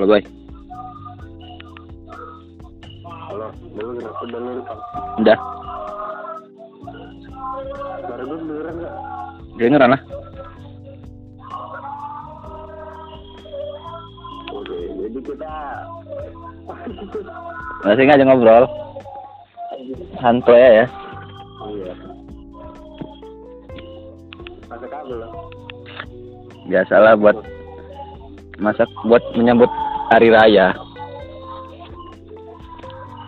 Halo boy. Halo, udah lu rekam? Udah lu? Udah. Suara gue beneran nggak? Dengeran lah. Oke, jadi kita Masih aja ngobrol. Santai ya. Iya. Masa kabel lah. Biasalah buat masak buat menyambut hari raya.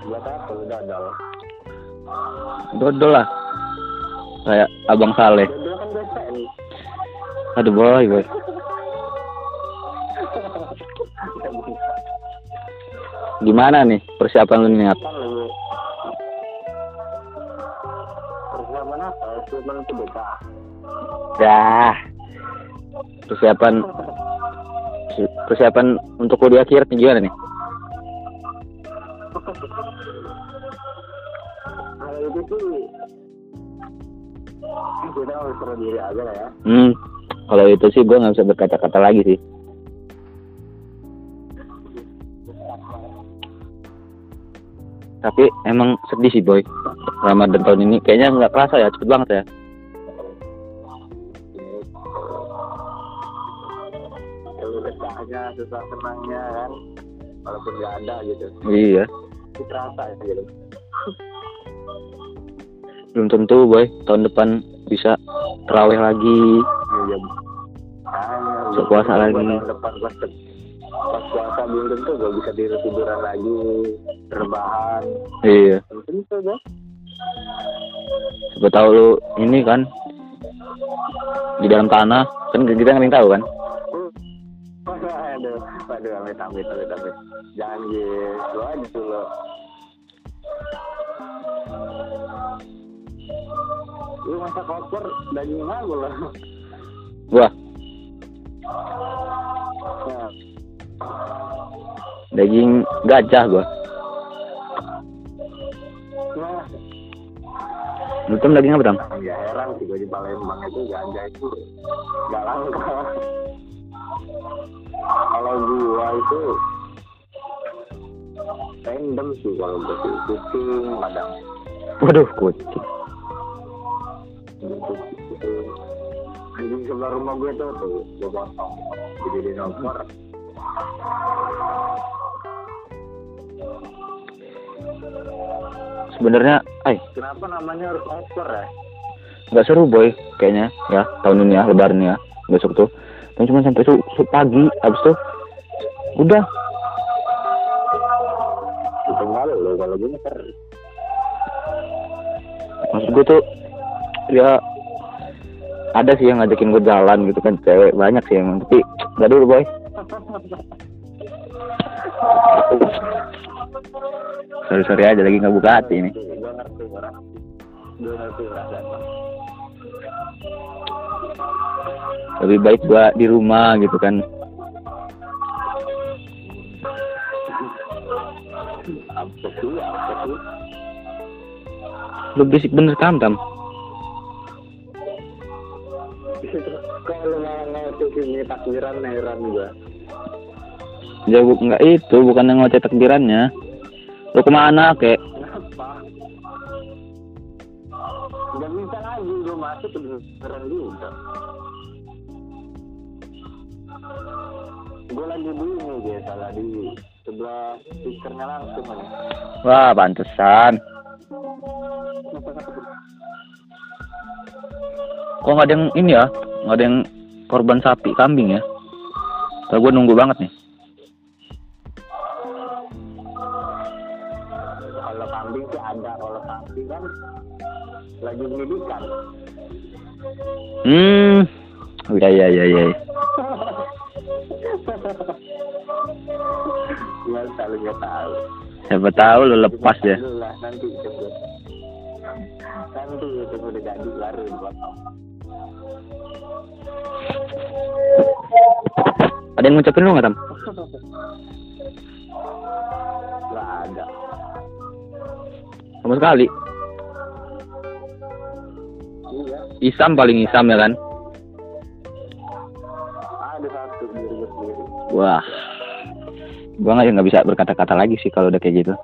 Buat apa lu dadal? Dodol lah. Kayak Abang Saleh. Kan. Aduh boy boy. Gimana nih persiapan lu niat? Persiapan apa? Persiapan itu BK. Dah. Persiapan persiapan untuk kuliah akhir nih gimana nih? Kalau itu sih kita harus diri aja lah ya. Hmm. Kalau itu sih gue nggak bisa berkata-kata lagi sih. Tapi emang sedih sih boy. Ramadan tahun ini kayaknya nggak kerasa ya, cepet banget ya. Susah senangnya kan, walaupun nggak ada gitu, Iya. itu terasa gitu. Belum tentu boy, tahun depan bisa terawih lagi. Iya. Nah, Bisa puasa lagi. Tahun depan pas pas puasa belum tentu gak bisa tidur tiduran lagi, rebahan, Iya. belum tentu kan? Siapa tahu lu ini kan di dalam tanah kan kita nggak tahu kan. Aduh, aduh, amit amit amit amit. Jangan gitu, lo aja dulu. Lu masak opor daging apa lo? Wah, Nah, daging gajah gua. nah, Lu tuh daging apa, Tam? ya heran sih gue di Palembang itu ganja itu gak langka. Kalau gua itu random sih kalau sih kucing, kadang Waduh, kucing. Anjing sebelah rumah gue tuh tuh gue potong dijadiin opor. Sebenarnya, ay, Kenapa namanya harus opor ya? nggak seru boy, kayaknya ya tahun ini ya, lebaran ya, besok tuh. Dan cuma sampai su, su- pagi, habis tuh udah. Itu malu loh kalau gue nyeter. Maksud gue tuh ya ada sih yang ngajakin gue jalan gitu kan cewek banyak sih emang tapi nggak dulu boy sorry sorry aja lagi nggak buka hati ini Gue ngerti, gue ngerti. Lebih baik gua di rumah gitu kan lu berisik bener tam tam Kalau sini takbiran heran juga. ya bu, nggak itu bukan yang ngoceh takbirannya lu ke mana kek? Gak bisa lagi gue masuk kedengeran juga. Gue lagi di ini dia salah di sebelah speakernya langsung kan. wah pantesan. Kok nggak ada yang ini ya? Nggak ada yang korban sapi kambing ya? Kalau gue nunggu banget nih. Kalau kambing sih ada, kalau sapi kan lagi pendidikan. hmm. Iya iya iya iya Gue selalu nggak tahu. siapa tahu lu lepas ya nanti tunggu. Nanti tunggu udah jadi baru ada yang ngucapin lu nggak tam Gak ada. sama sekali Iya, Isam paling Isam ya kan gue. Wah. Gua nggak nggak bisa berkata-kata lagi sih kalau udah kayak gitu.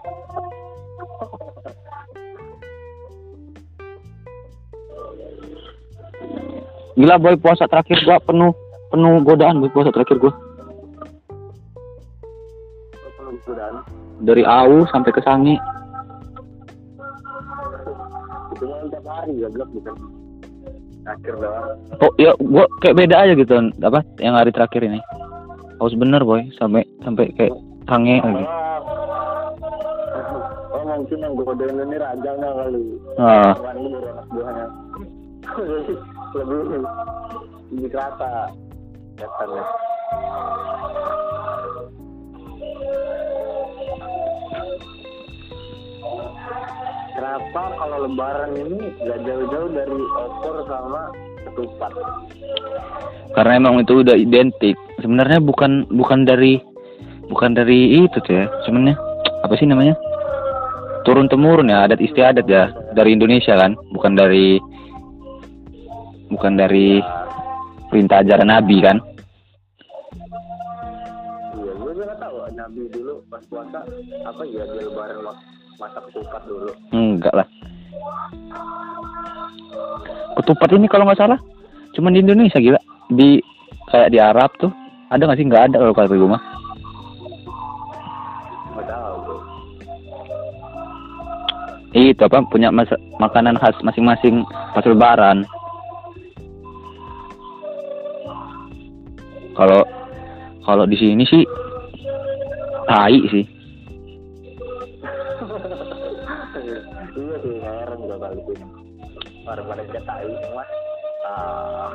Gila boy puasa terakhir gua penuh penuh godaan boy puasa terakhir gua. Dari Au sampai ke Sangi. Oh iya gua kayak beda aja gitu apa yang hari terakhir ini. Haus bener boy sampai sampai kayak sange lagi. Oh, mungkin yang godain ini rajanya kali. Ah. Lebih lebih kerasa kegiatannya. Kenapa kalau lebaran ini gak jauh-jauh dari opor sama ketupat? Karena emang itu udah identik. Sebenarnya bukan bukan dari bukan dari itu tuh ya. Sebenarnya apa sih namanya? Turun temurun ya adat istiadat ya dari Indonesia kan, bukan dari bukan dari perintah ajaran Nabi kan. Iya, gue nggak tahu. Nabi dulu pas puasa apa ya dia lebaran mas masak ketupat dulu. Enggak lah. Ketupat ini kalau nggak salah cuma di Indonesia gila. Di kayak di Arab tuh ada nggak sih? Nggak ada kalau kalau di rumah. Itu apa punya mas- makanan khas masing-masing pas lebaran. Kalau kalau di sini sih tai sih. Iya sih, nggak heran juga kali itu. Pada pada cetai semua. Ah,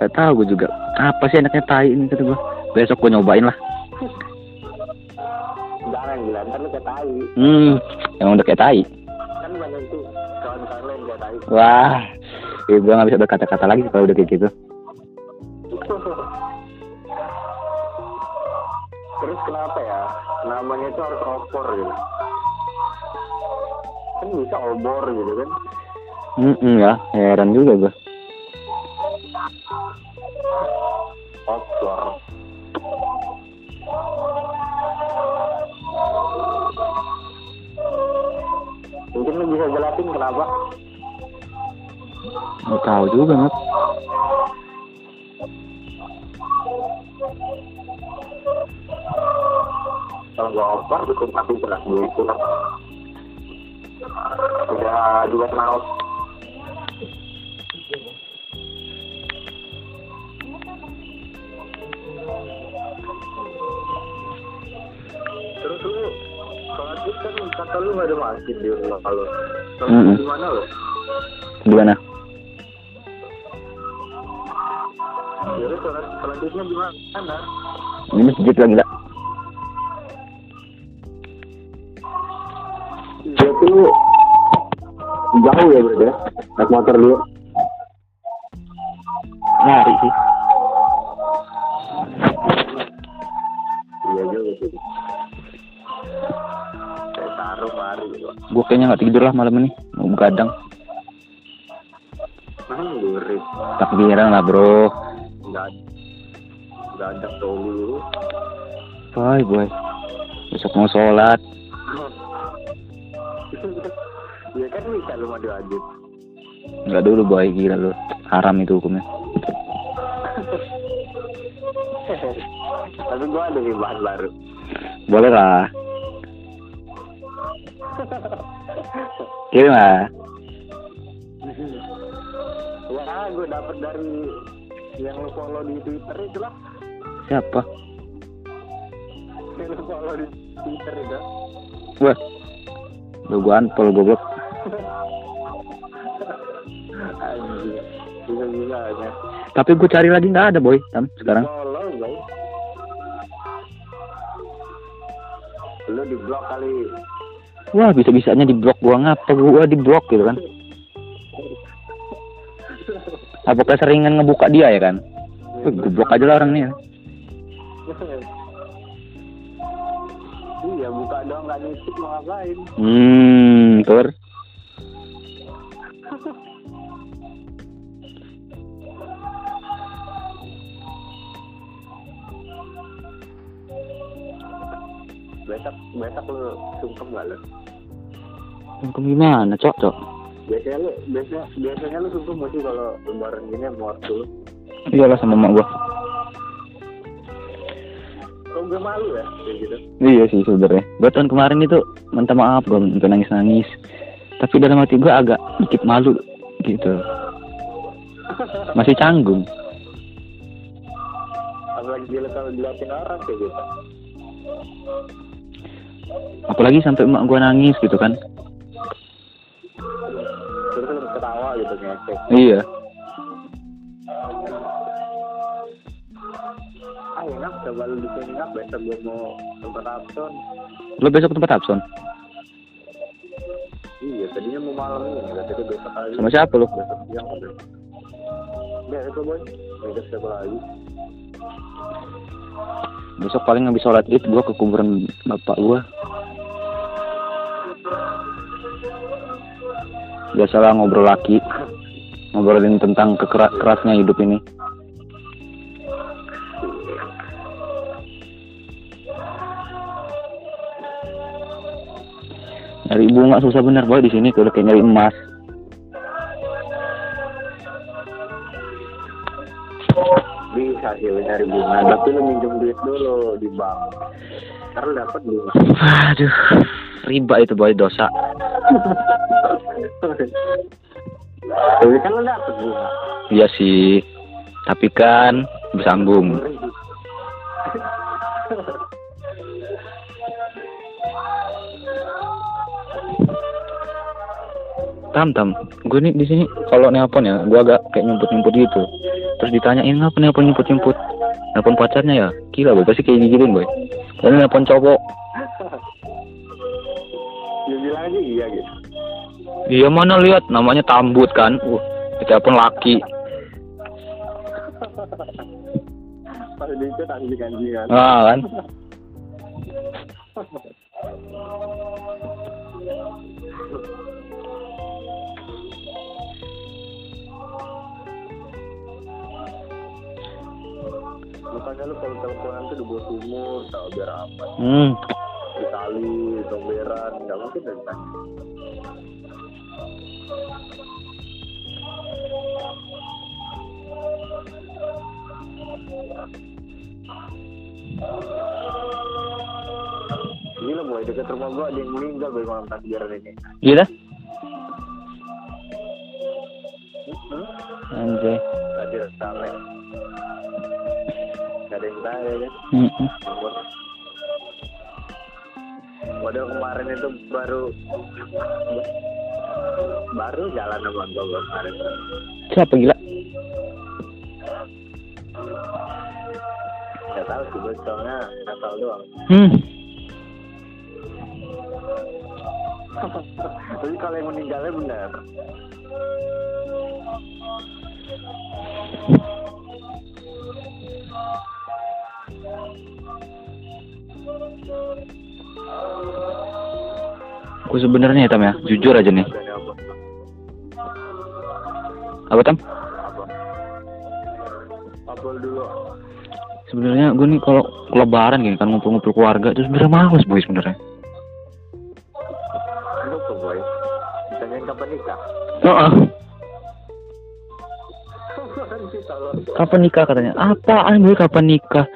Gak tahu gue juga apa sih enaknya tai ini kata gue. Besok gue nyobain lah. jangan gila, ntar lu cetai. Hmm, emang udah kayak tai. Kan banyak tuh kawan-kawan lain cetai. Wah, ya gue gak bisa berkata-kata lagi kalau udah kayak gitu. Terus kenapa ya? Namanya itu harus opor gitu. Kan bisa obor gitu kan. Hmm, ya, heran juga gue. Opor. Mungkin lu bisa jelasin kenapa? Gak tahu juga, Mat. Kalau nggak opor, bikin mati berat gitu. Udah juga kenal. Terus lu sholat id kan kata lu nggak ada masjid di rumah kalau sholat id Mm-mm. di mana lo? Di mana? Jadi sholat sholat idnya di mana? Ini masjid lagi gila. Dia tuh jauh ya berarti ya, naik motor dulu. Nyari sih. Iya juga sih. Taruh mari. Gue kayaknya nggak tidur lah malam ini. Mau begadang. Gurih? Takbiran lah bro. Enggak enggak ada dulu. Boy, boy. Besok mau sholat. Kan bisa lu mau wajib. Nggak dulu boy, gila lu. Haram itu hukumnya. Tapi gua ada nih bahan baru. Boleh lah. Kirim lah. Ya, gue dapet dari yang lu follow di Twitter itu lah. Siapa? Yang lu follow di Twitter itu. Wah. Lu gua unfollow goblok. Anjir. Bisa-bisa aja. Tapi gue cari lagi nggak ada boy. Tam, sekarang. Guys. Lu di blok kali. Wah bisa-bisanya di blok gua ngapa gua di blok gitu kan. Apakah seringan ngebuka dia ya kan? Wih, gue blok aja lah orang nih. iya, buka dong nggak nisip mau ngapain? Hmm, tur. Besok besok lu sungkem gak lu Sungkem gimana, Cok, Cok? biasanya lu biasanya biasanya lu sungkem gak sih kalau lebaran gini sama waktu lu Iyalah sama mak gua. lu gak malu ya kayak gitu Iya sih sebenarnya. Gua tahun kemarin itu minta maaf gua minta nangis-nangis. Tapi dalam hati gua agak dikit malu gitu. Masih canggung. apalagi kalau diliatin orang kayak gitu Apalagi sampai emak gua nangis gitu kan. terus lu ketawa gitu ngecek Iya. ah enak coba lu di sini enak besok gue mau tempat absen Lo besok ke tempat Abson? iya tadinya mau malam ini jadi besok kali Sama siapa lu? besok siang itu boy besok siapa lagi Besok paling habis sholat id gua ke kuburan bapak gua. Biasalah ngobrol laki. Ngobrolin tentang kekera- kerasnya hidup ini. Nyari bunga susah bener boy di sini udah kayak nyari emas. Bisa sih lu nyari bunga tapi lu minjem duit dulu di bank ntar lu dapet bunga Aduh, riba itu boy dosa. tapi kan lu dapet bunga Iya sih. Tapi kan bersambung. Tam tam, gue nih di sini kalau nelpon ya, gue agak kayak nyumput nyumput gitu. Terus ditanyain apa nelpon nyumput nyumput, nelpon pacarnya ya, gila boy, pasti kayak gituin boy. Kalau nelpon cowok, dia bilang aja iya gitu. Iya mana lihat? Namanya tambut kan, uh, ditelepon laki, pas di itu anjing anjingan ah kan. makanya lu kalau teleponan tuh dibuat sumur tau biar aman Hmm, di tali di tomberan nggak mungkin dari tadi Gila boy, dekat rumah gua ada yang meninggal boy malam takbiran ini. gila. Hmm? Anjay. Tadi rame. Gak ya kan. Padahal kemarin itu baru baru jalan sama gua kemarin. Siapa gila? Gak tahu sih gue soalnya nggak tahu doang. Hmm. Tapi kalau yang meninggalnya benar. Gue sebenarnya ya Tam ya, jujur aja nih. Apa? Tam? Dulu? Sebenarnya gue nih kalau lebaran gini kan ngumpul-ngumpul keluarga itu sebenarnya males boy sebenarnya. Boy. Kapan nikah? Nanti kalau Kapan nikah katanya? Apaan boy kapan nikah?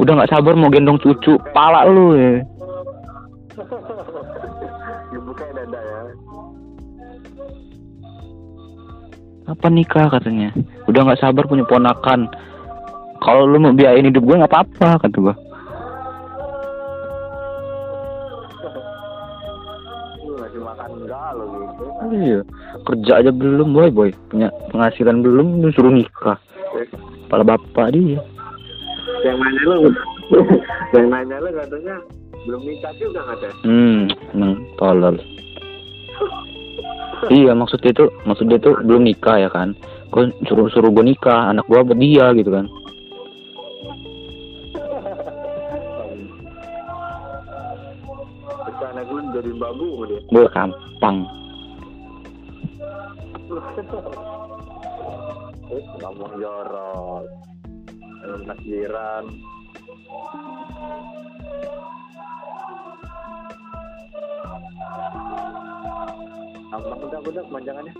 Udah nggak sabar mau gendong cucu, pala lu ya. dibuka dada ya. Kapan nikah katanya? Udah nggak sabar punya ponakan. Kalau lu mau biayain hidup gue nggak apa-apa kata gue. Gitu. Iya, kerja aja belum boy boy, punya penghasilan belum, lu suruh nikah. Kepala bapak dia. Yang nanya lu, yang nanya lu katanya belum nikah juga katanya. Hmm, emang tolol. iya, maksudnya itu, maksudnya itu belum nikah ya kan? Kok suruh suruh gue nikah, anak gua buat dia gitu kan? Anak lu jadi babu dia. Gue gampang. Terus ngomong jorok. Takbiran. Abang udah udah kemanjangannya.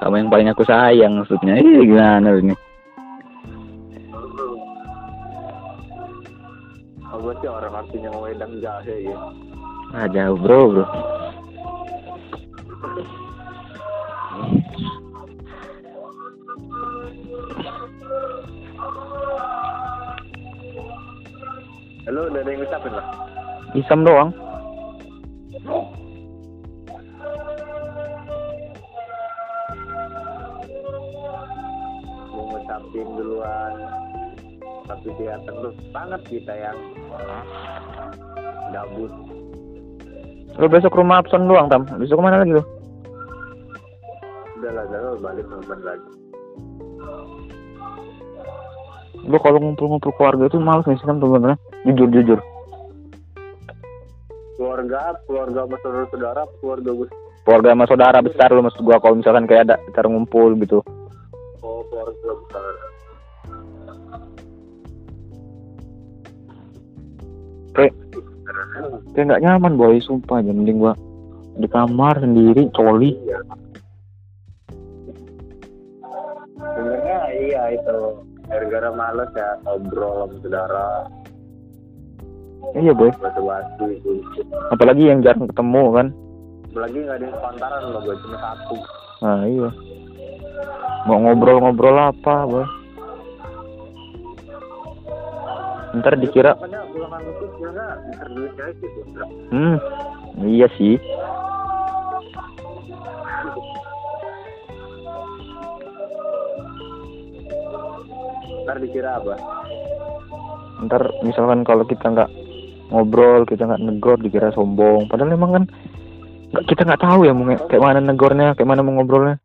kamu yang paling aku sayang maksudnya eh gimana ini gue sih orang artinya ngewedang jahe ya. ah jauh bro bro Halo, udah ada yang ngucapin lah. isam doang Mau ngucapin duluan. Tapi kelihatan tuh banget kita yang gabut. lo besok rumah Abson doang tam besok ke mana lagi lo Udah lah, udah balik nonton lagi. lo kalau ngumpul-ngumpul keluarga itu males nih sih tam sebenarnya jujur jujur Keluarga, keluarga sama saudara-saudara, keluarga gue. keluarga sama saudara besar lo maksud gua kalau misalkan kayak ada cara ngumpul gitu Oh, keluarga besar. kayak kayak nggak nyaman boy sumpah aja mending gua di kamar sendiri coli Iya. Sebenarnya iya itu gara-gara males ya ngobrol sama saudara iya boy. Batu-batu itu. Apalagi yang jarang ketemu kan? Apalagi nggak ada yang sepantaran loh gue cuma satu. Nah iya. Mau ngobrol-ngobrol apa boy? Ntar dikira makanya pulang itu sebenarnya bisa duit cewek sih tuh Bro. hmm iya sih. Ntar dikira apa? Ntar misalkan kalau kita nggak ngobrol kita nggak negor dikira sombong. Padahal emang kan nggak kita nggak tahu ya mau kayak mana negornya kayak mana mau ngobrolnya.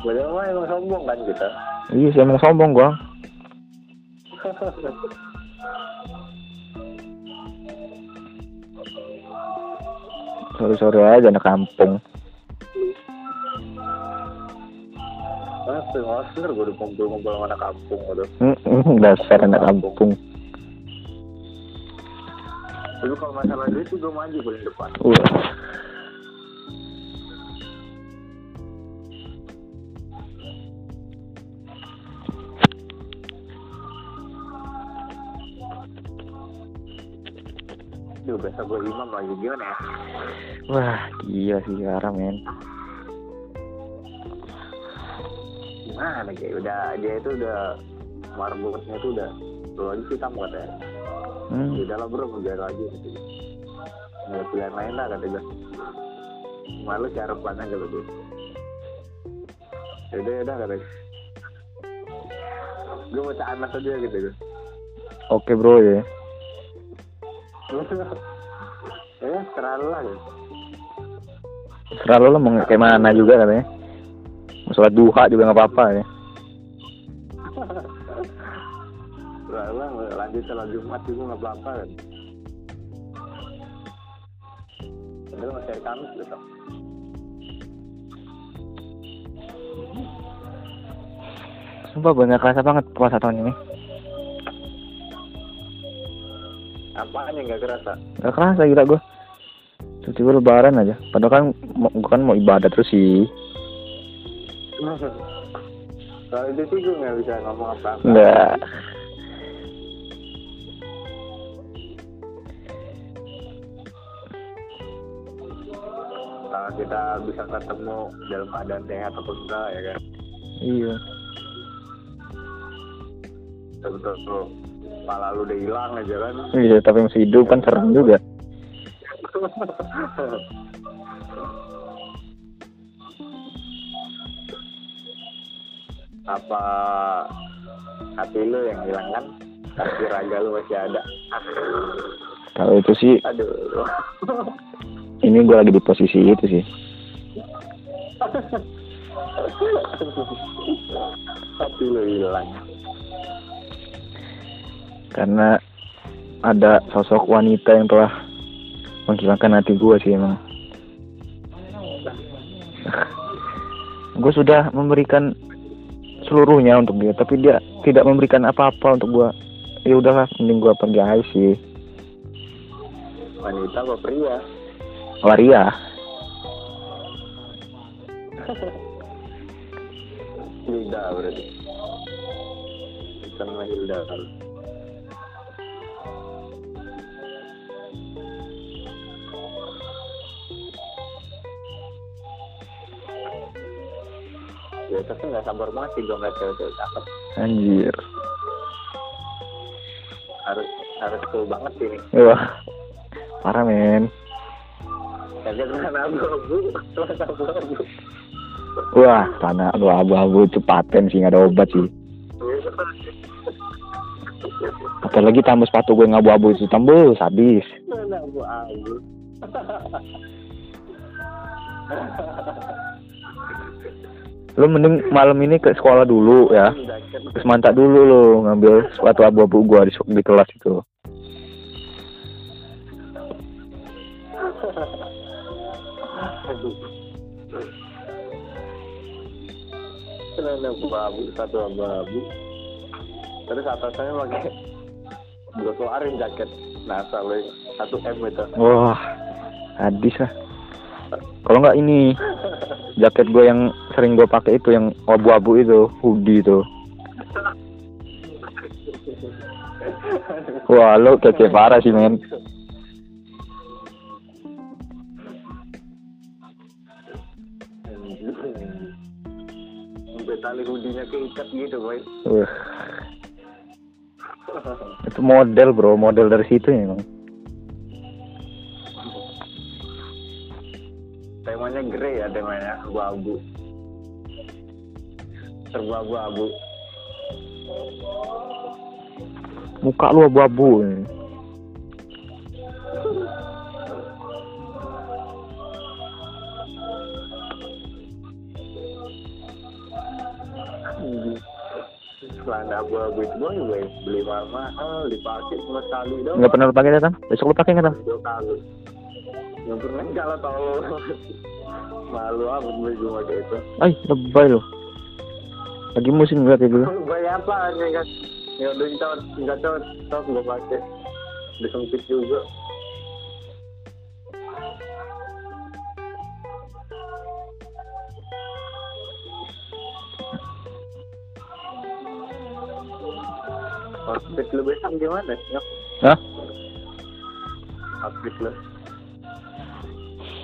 Padahal emang sombong kan kita. Iya sih emang sombong gua sorry sorry aja anak kampung. Masih master gue udah kumpul-kumpul sama anak kampung udah dasar anak kampung Tapi kalau masalah duit tuh gue maju paling depan Wah. Duh besok gue imam lagi gimana ya Wah, gila sih sekarang men. Gimana kayak udah dia itu udah marbotnya tuh udah Lu lagi hitam katanya Hmm. Ya udah lah bro biar lagi gitu Nggak pilihan lain lah kata gue Malu cara pelannya kata gue Yaudah yaudah kata gue Gue mau anak aja gitu gue Oke bro ya. Ya terlalu lah gitu lo lah mau kayak mana juga katanya. Mau sholat duha juga nggak apa-apa ya. Terlalu lah lanjut sholat Jumat juga nggak apa-apa kan Padahal masih hari Kamis besok Sumpah banyak kerasa banget puasa tahun ini. Apaan yang gak kerasa? Gak kerasa gila gue. Tiba-tiba lebaran aja. Padahal kan gua kan mau ibadah terus sih. Kalau itu sih gue nggak bisa ngomong apa-apa Enggak. Kalau kita bisa ketemu dalam keadaan sehat atau enggak ya kan Iya. Betul tuh Kepala lu udah hilang aja kan Iya, tapi masih hidup kan serem juga. Apa hati lu yang hilang kan? Tapi raga lu masih ada Kalau itu sih, Aduh ini gue lagi di posisi itu sih. Lu hilang Karena ada sosok wanita yang telah menghilangkan hati gue sih emang. gue sudah memberikan seluruhnya untuk dia, tapi dia tidak memberikan apa-apa untuk gue ya udahlah mending gua pergi aja sih wanita apa pria waria Hilda berarti. Bukan Hilda. Ya tapi nggak sabar banget sih dong nggak cewek-cewek cakep. Anjir. Harus harus cool banget sih nih wah. Parah men abu-abu. Abu-abu. Wah tanah lu abu-abu itu paten sih nggak ada obat sih. Apalagi tambah sepatu gue ngabu-abu itu tembus habis. Lu mending malam ini ke sekolah dulu ya. Jaket. terus mantap dulu lu ngambil sepatu abu-abu gua di, di kelas itu Kena abu-abu satu abu-abu terus atasnya pakai gue keluarin jaket NASA lo satu M itu. Wah habis lah. Kalau nggak ini jaket gue yang sering gue pakai itu yang abu-abu itu hoodie itu. Wah lo kece parah sih men tali hoodie-nya keikat gitu boy. Wah, itu model bro. Model dari situ ya emang. Temanya grey ya temanya. Abu-abu. Serba abu-abu. Muka lu abu-abu celana abu-abu itu boy boy beli mahal dipakai cuma sekali dong nggak pernah lu pakai datang besok lu pakai nggak Tam? dua kali nggak pernah kalau tau malu amat gue gue pakai itu ay lebay lo lagi musim juga kayak gitu Bayar apa kan? Ya udah kita nggak cocok gue pakai. Disempit juga. Outfit lu besok gimana? Ya, Hah? outfit lu.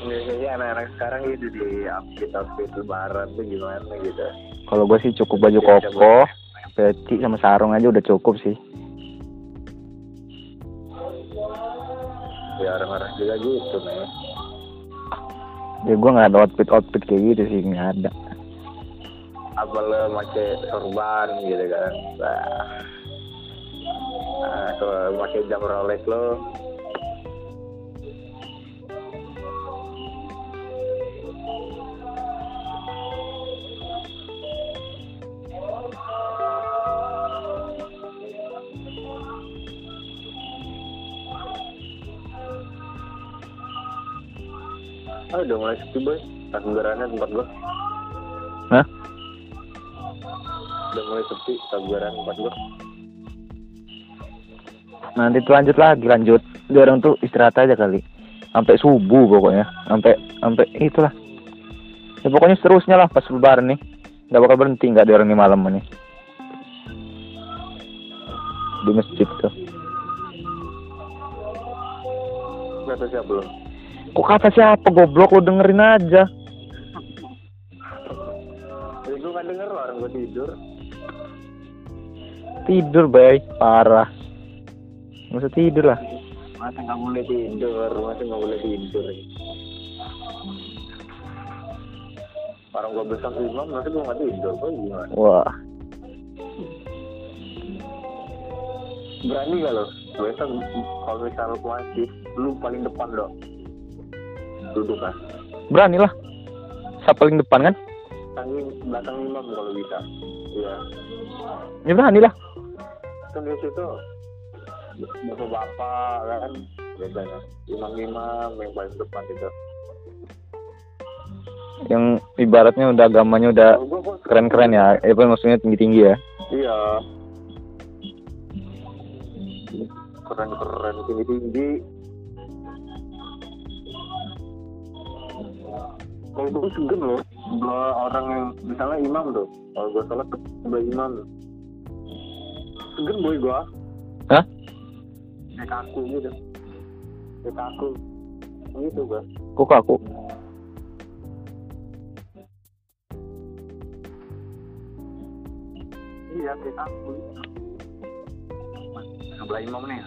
Biasanya anak-anak sekarang gitu di outfit-outfit lebaran tuh gimana gitu. kalau gue sih cukup baju koko peci sama sarung aja udah cukup sih Ya orang-orang juga gitu nih. ya gue nggak ada outfit outfit kayak gitu sih nggak ada apa lo pakai sorban gitu kan nah, nah kalau pakai jam Rolex lo Ah, udah mulai sepi boy. Takbirannya tempat gua. Hah? Udah mulai sepi takbiran tempat gua. Nanti tuh lanjut lagi lanjut. Dia orang tuh istirahat aja kali. Sampai subuh pokoknya. Sampai sampai itulah. Ya pokoknya seterusnya lah pas lebaran nih. Nggak bakal berhenti nggak ada orang di malam nih di masjid tuh. Kata siapa lo? kok kata siapa? Goblok lu dengerin aja. Nggak denger orang gua tidur. tidur bay. Parah nggak usah tidur lah Masa nggak boleh tidur? Masa nggak boleh tidur? Orang gua besar imam, masa gua nggak tidur? Gua gimana? wah Berani gak lo? Besok kalau misal masih lu paling depan dong. Duduk kan? berani lah siapa paling depan kan Belakang, belakang imam kalau bisa. Iya. ya berani lah Kan di situ bapak-bapak kan? Biasanya imam-imam yang paling depan itu. yang ibaratnya udah agamanya udah keren-keren ya. Apa maksudnya tinggi-tinggi ya. Iya. keren-keren tinggi-tinggi. Kalau gue segen loh. Dua orang yang misalnya imam tuh. Kalau gue sholat dua imam. Tuh segen boy gue? Kayak kaku gitu. Kayak kaku. Gitu gue Kok kaku? iya kayak kaku. Gitu sebelah imam nih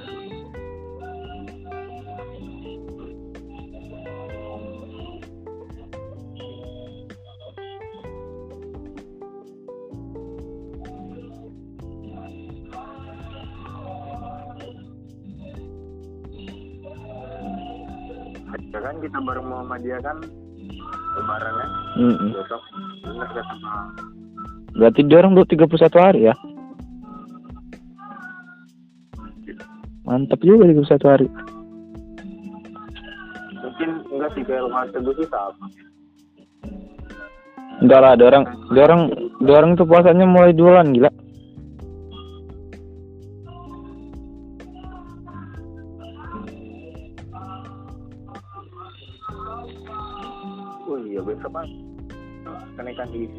kita bareng Muhammadiyah kan lebarannya Mm-mm. besok bener kata Bang. Berarti dia orang dua tiga puluh satu hari ya? Mantap juga tiga puluh satu hari. mungkin enggak sih kayak Mas Teguh sih sama Enggak lah, ada orang, ada orang, ada orang tuh puasanya mulai jualan gila.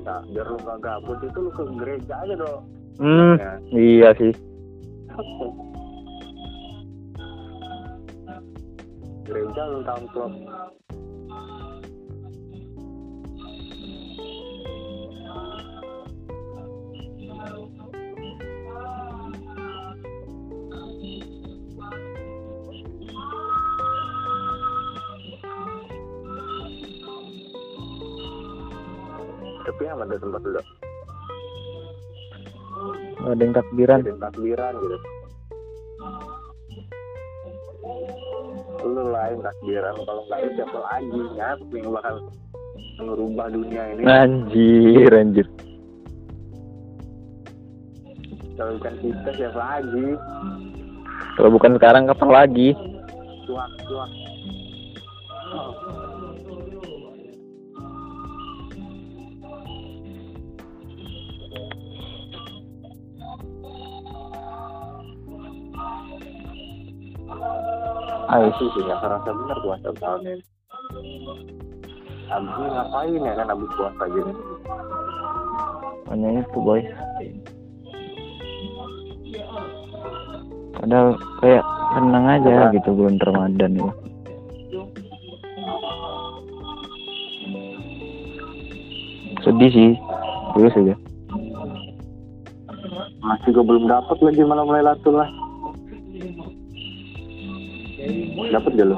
Kenaikan Isa biar lu gak gabut itu lu ke gereja aja dong Hmm, ya. iya sih. gereja lu amplop tapi yang ada tempat dulu Ada yang takbiran. ada takbiran gitu lu lain takbiran kalau nggak ada siapa lagi ya yang bakal merubah dunia ini Anjir, anjir. kalau bukan kita siapa lagi Kalau bukan sekarang kapan lagi? cuak cuak Ah itu sih nggak kerasa bener puasa tahun ini. Abis ini ngapain ya kan abis puasa gini? Hanya itu boy. Padahal kayak tenang aja Apa? gitu bulan Ramadan ya. Sedih sih, terus aja. Masih gue belum dapat lagi malam Lailatul lah. Dapat gak lu?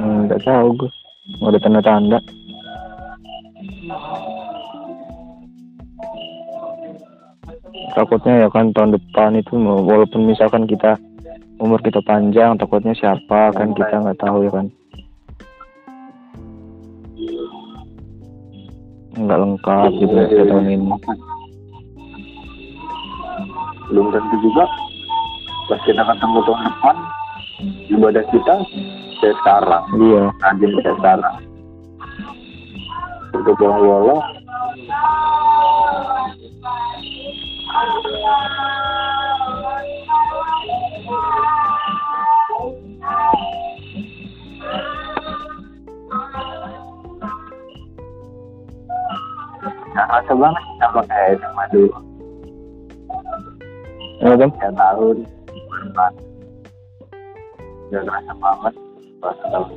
Hmm, Nggak tahu gue. Nggak ada tanda-tanda. Takutnya ya kan tahun depan itu walaupun misalkan kita umur kita panjang, takutnya siapa kan kita nggak tahu ya kan. Nggak lengkap gitu ya tahun ini. Belum tentu juga. Pas kita ketemu tahun depan, ibadah kita kayak sekarang. Iya. Rajin kayak sekarang. Untuk bolong-bolong, Nggak rasa banget sama kayak sama dulu. Ya tahun udah kerasa banget puasa tahun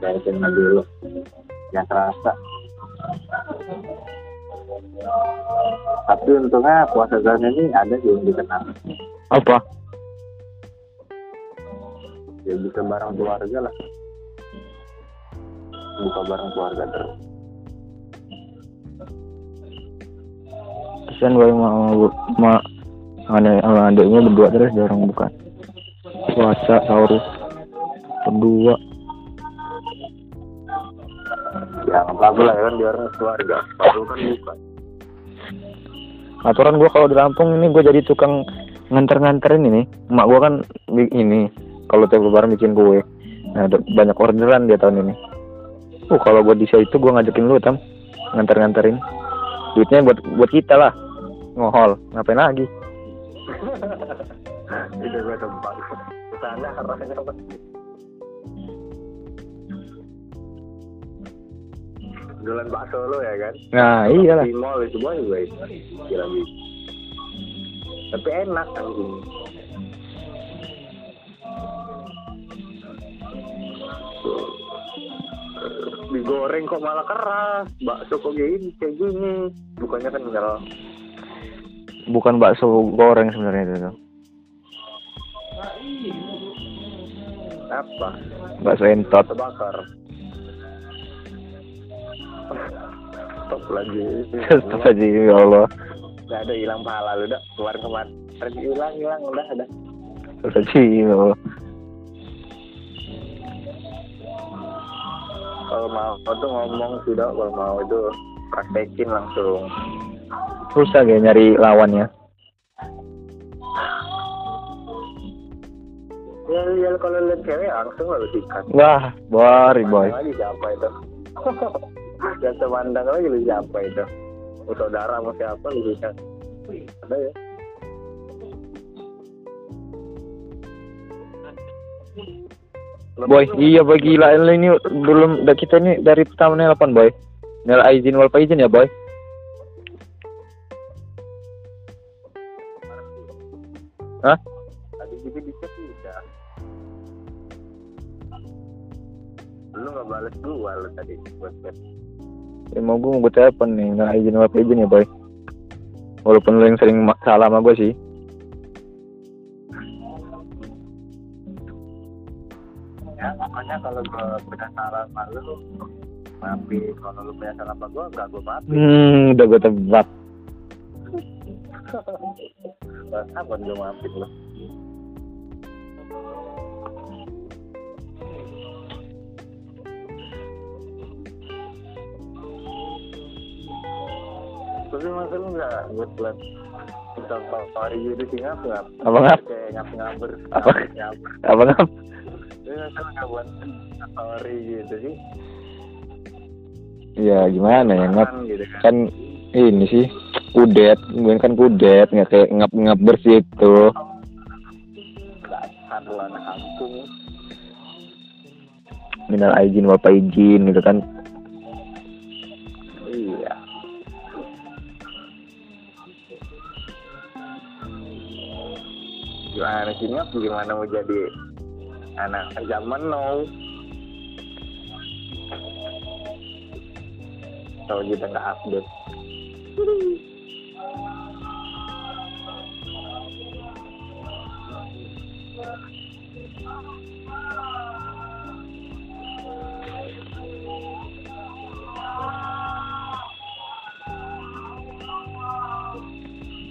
dari SMA dulu yang terasa. Tapi untungnya puasa tahun ini ada yang dikenal. Apa? ya bisa bareng keluarga lah. Buka bareng keluarga terus. Kasian gue sama sama sama sama adiknya berdua terus dia orang buka puasa sahur. Berdua ya bagus lah ya kan biar keluarga. Baru kan buka. Aturan gue kalau di Lampung ini gue jadi tukang nganter-nganterin ini. Emak gue kan ini kalau tiap lebaran bikin kue. Nah banyak orderan dia tahun ini. Uh kalau buat di itu gue ngajakin lu tam. Nganter-nganterin. Duitnya buat buat kita lah. Ngohol. Ngapain lagi? Gue tebak sana arahnya apa jualan bakso lo ya kan? Nah, iyalah. di mall itu boy gue gitu tapi enak anjing digoreng kok malah keras. Bakso kok gini kayak gini. Bukannya kan kenal Bukan bakso goreng sebenarnya itu apa? Bakso entot. terbakar stop lagi. Stop aja ya Allah. Gak ada hilang pahala lu dah kemarin kemarin hilang hilang. Udah ada aja ya Allah. kalau mau tuh ngomong sih dok kalau mau itu praktekin langsung. Susah kayak nyari lawannya. Ya ya kalau lihat cewek langsung lah lu sikat Wah, boy. Pandang lagi siapa itu Gak semandang lagi lu siapa itu Mau saudara mau siapa lu sikat ada ya Boy, iya boy gila ini belum kita ini dari pertama nelpon boy. Nel izin wal izin ya boy. Hah? Tadi juga di Lu gak bales gua lu tadi buat Ya mau gue mau gue telepon nih, nel izin wal izin ya boy. Walaupun lu yang sering salah sama gue sih. Ya makanya kalau gua punya saran sama lu Maafin kalau lu punya saran sama gua gak gua maafin Hmm, udah gue tebak. Kapan gua maafin lu Tapi masa lu gak buat buat gitu sih ngap ngap Apa ngap? kayak ngap ngaber Apa? ngaber Apa ngap? Tapi masa lu gak buat story gitu sih Ya gimana ya ngap? Gitu kan Kan ini sih kudet, gue kan kudet nggak kayak ngap ngap bersih itu. Dasar lu anak kampung Minal izin wal izin gitu kan. Gimana sih ngap gimana mau jadi anak zaman now kalau kita nggak update.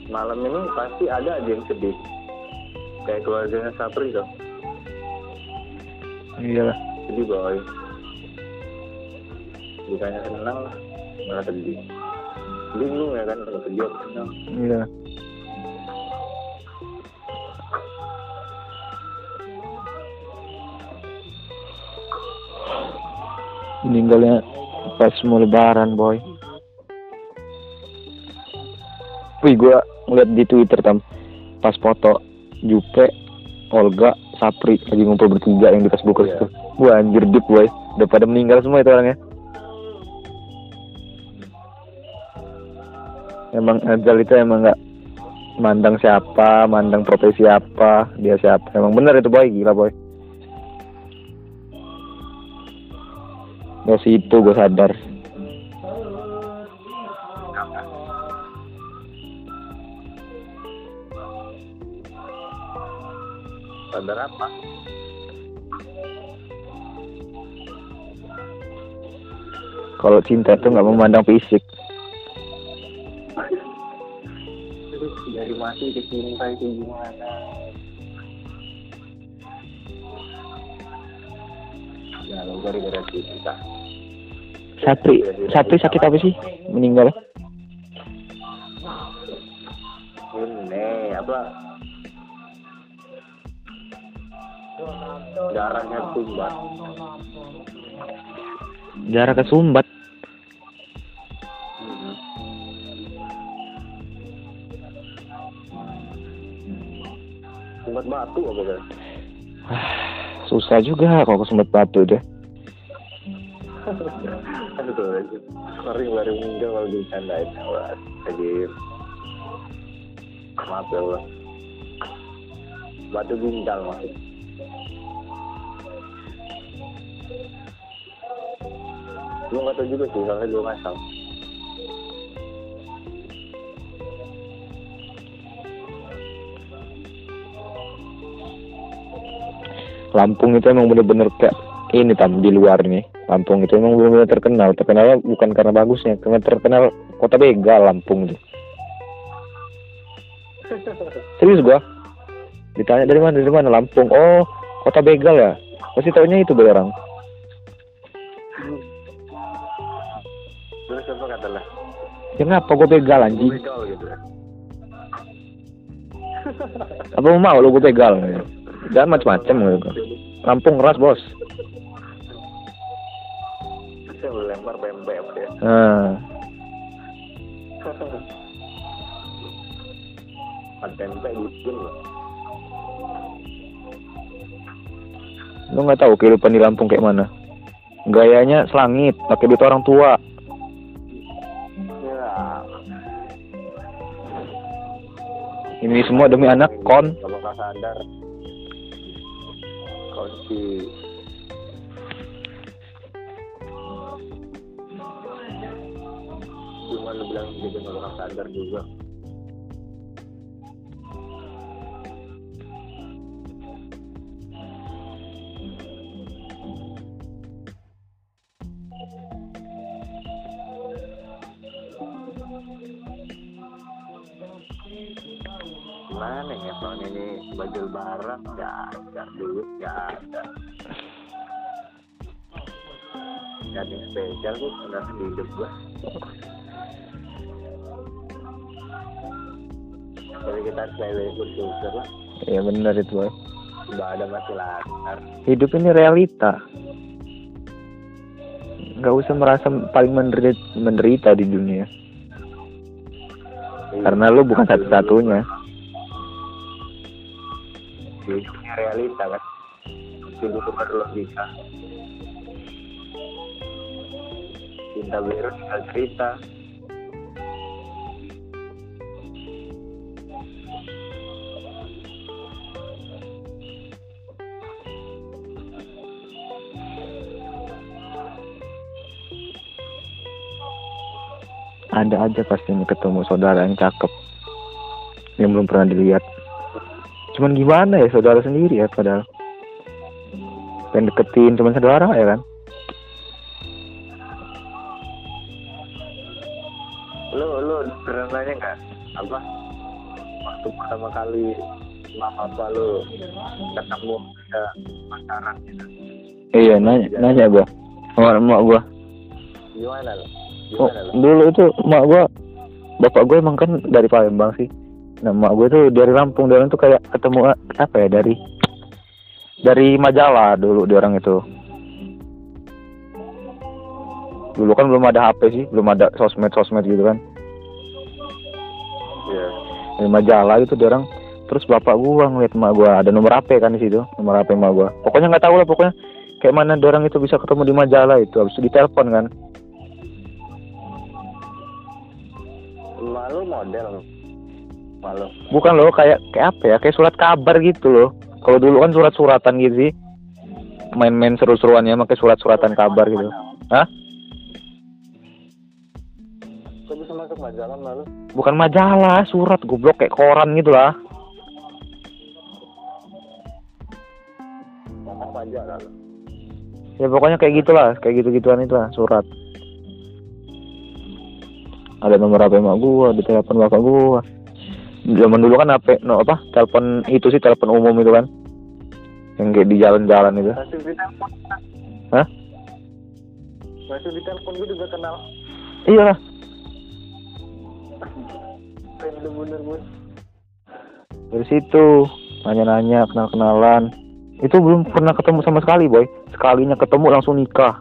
Malam ini pasti ada aja yang sedih kayak keluarganya Sapri tuh Iyalah. sedih boy bukannya senang malah sedih bingung ya kan kalau sedih senang Iya. Meninggalnya pas mau lebaran, boy. Wih, gua ngeliat di Twitter tam pas foto Jupe, Olga, Sapri lagi ngumpul bertiga yang di pas bukers Iya. tuh. Wah, anjir deep, boy. Udah pada meninggal semua itu orangnya. Emang Azal itu emang nggak mandang siapa, mandang profesi apa, dia siapa. Emang bener itu boy, gila boy. Dari situ gue sadar. Sadar apa Kalau cinta itu nggak memandang fisik. Dari mati ke cinta itu gimana ya lo gara-gara cinta Sapri, Sapri sakit apa sih? Meninggal. ini apa darahnya sumbat Jarak kesumbat. Hmm. Sumbat batu apa kan? Susah juga kalau ke Sumbat Batu deh. Aduh, sering baru meninggal kalau dicandain. Wah, lagi maaf ya Allah. Batu ginjal maksud. Gue nggak tahu juga sih, soalnya gue ngasal. Lampung itu emang bener-bener kayak ini tam di luar nih. Lampung itu emang bener-bener terkenal. Terkenalnya bukan karena bagusnya, karena terkenal kota begal Lampung tuh. Serius gua. Ditanya dari mana? Dari mana? Lampung. Oh, kota begal ya. Pasti taunya itu be orang. Terus apa kata lah? Ya kenapa gua begal anjing? Begal gitu ya. Apa mau mau lu gua begal? Jangan macam-macam gitu. Lampung keras bos. Saya lempar ya? Nah, pempek gitu lu nggak tahu kehidupan di Lampung kayak mana? Gayanya selangit, pakai duit orang tua. Ini semua demi anak kon. Gak bakal sadar. Kunci. Cuma lu bilang gitu gak bakal sadar juga. Gimana ya tahun ini baju lebaran nggak ada duit nggak ada ada yang spesial tuh sebenarnya di hidup gua tapi kita selalu bersyukur lah Ya benar itu boy. nggak ada mati lantar Hidup ini realita. Nggak usah merasa paling menderita, menderita di dunia. Karena lu bukan satu-satunya. Hidupnya realita kan hidup itu baru logika cinta biru tinggal cerita Ada aja pasti ketemu saudara yang cakep. Yang belum pernah dilihat. Cuman gimana ya saudara sendiri ya padahal. Pengen deketin cuman saudara ya kan. lu lu pernah nanya nggak apa waktu pertama kali mama apa lu ketemu ada pacaran gitu Iya nanya nanya gua. Sama emak gua. gimana lo Oh, gimana lo dulu itu emak gua bapak gue emang kan dari Palembang sih. Emak gue tuh dari Lampung, dia orang tuh kayak ketemu apa ya dari dari majalah dulu dia orang itu. Dulu kan belum ada HP sih, belum ada sosmed-sosmed gitu kan. Iya. Dari majalah itu dia orang terus bapak gua ngeliat emak gua ada nomor HP kan di situ, nomor HP emak gua. Pokoknya nggak tahu lah pokoknya kayak mana dia orang itu bisa ketemu di majalah itu, habis itu ditelepon kan. malu model malu Bukan loh, kayak kayak apa ya? Kayak surat kabar gitu loh. Kalau dulu kan surat-suratan gitu sih. Main-main seru-seruannya pakai surat-suratan kabar gitu. Hah? kok bisa masuk majalah malu Bukan majalah, surat goblok kayak koran gitu lah. majalah Ya pokoknya kayak gitulah, kayak gitu-gituan itu lah, surat. Ada nomor HP emak gua, ada telepon bapak gua. Zaman dulu kan HP, no apa? Telepon itu sih telepon umum itu kan. Yang kayak di jalan-jalan itu. masih di telepon Hah? masih di telepon gue juga kenal Iya lah. bener bener gue dari situ nanya-nanya kenal-kenalan itu belum pernah ketemu sama sekali boy sekalinya ketemu langsung nikah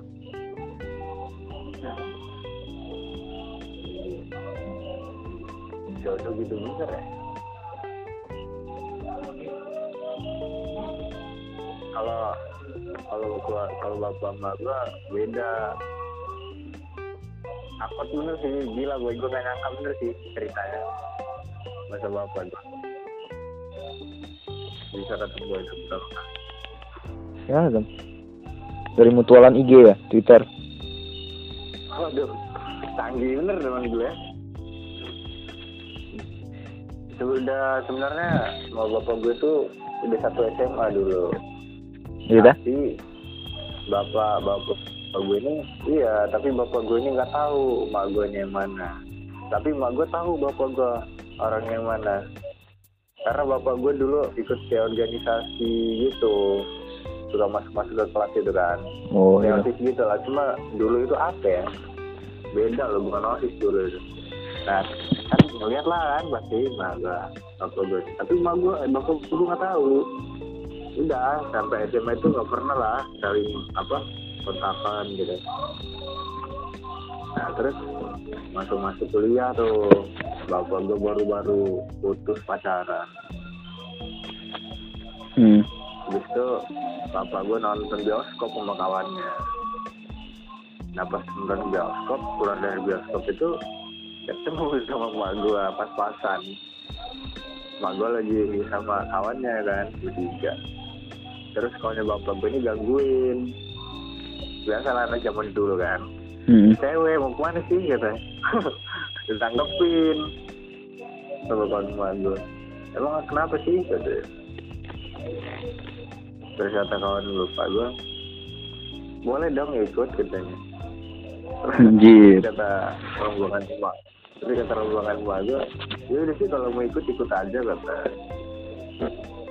emak gua beda takut bener sih gila gue gue gak nyangka bener sih ceritanya masa bapak gua bisa ketemu itu berapa kali. Ya, Zam. Dari mutualan IG ya, Twitter. Waduh, canggih bener teman gue. Sudah sebenarnya mau bapak gue tuh udah satu SMA dulu. Iya dah? Tapi bapak bapak bapak gue ini iya, tapi bapak gue ini nggak tahu mak gue ini yang mana. Tapi mak gue tahu bapak gue orang yang mana. Karena bapak gue dulu ikut kayak organisasi gitu, suka masuk masuk ke kelas itu kan. Oh, Ya, iya. osis gitu lah cuma dulu itu apa ya beda loh bukan osis dulu itu nah kan ngeliat lah kan pasti mah gua bapak gue tapi mah gue bapak gue nggak tahu udah sampai SMA itu nggak pernah lah saling apa kontakan gitu nah terus masuk masuk kuliah tuh bapak gue baru-baru putus pacaran Hmm. Habis itu bapak gue nonton bioskop sama kawannya. Nah pas nonton bioskop, keluar dari bioskop itu ketemu sama emak gue pas-pasan. Emak gue lagi sama kawannya kan, bertiga. Terus kawannya bapak gue ini gangguin. Biasa lah anak zaman dulu kan. Hmm. Cewek mau ke mana sih katanya. Ditangkepin. Sama kawan emak gue. Emang kenapa sih katanya terus kata kawan lupa gue boleh dong ikut katanya Anjir. kata rombongan emak tapi kata rombongan gue ya udah sih kalau mau ikut ikut aja kata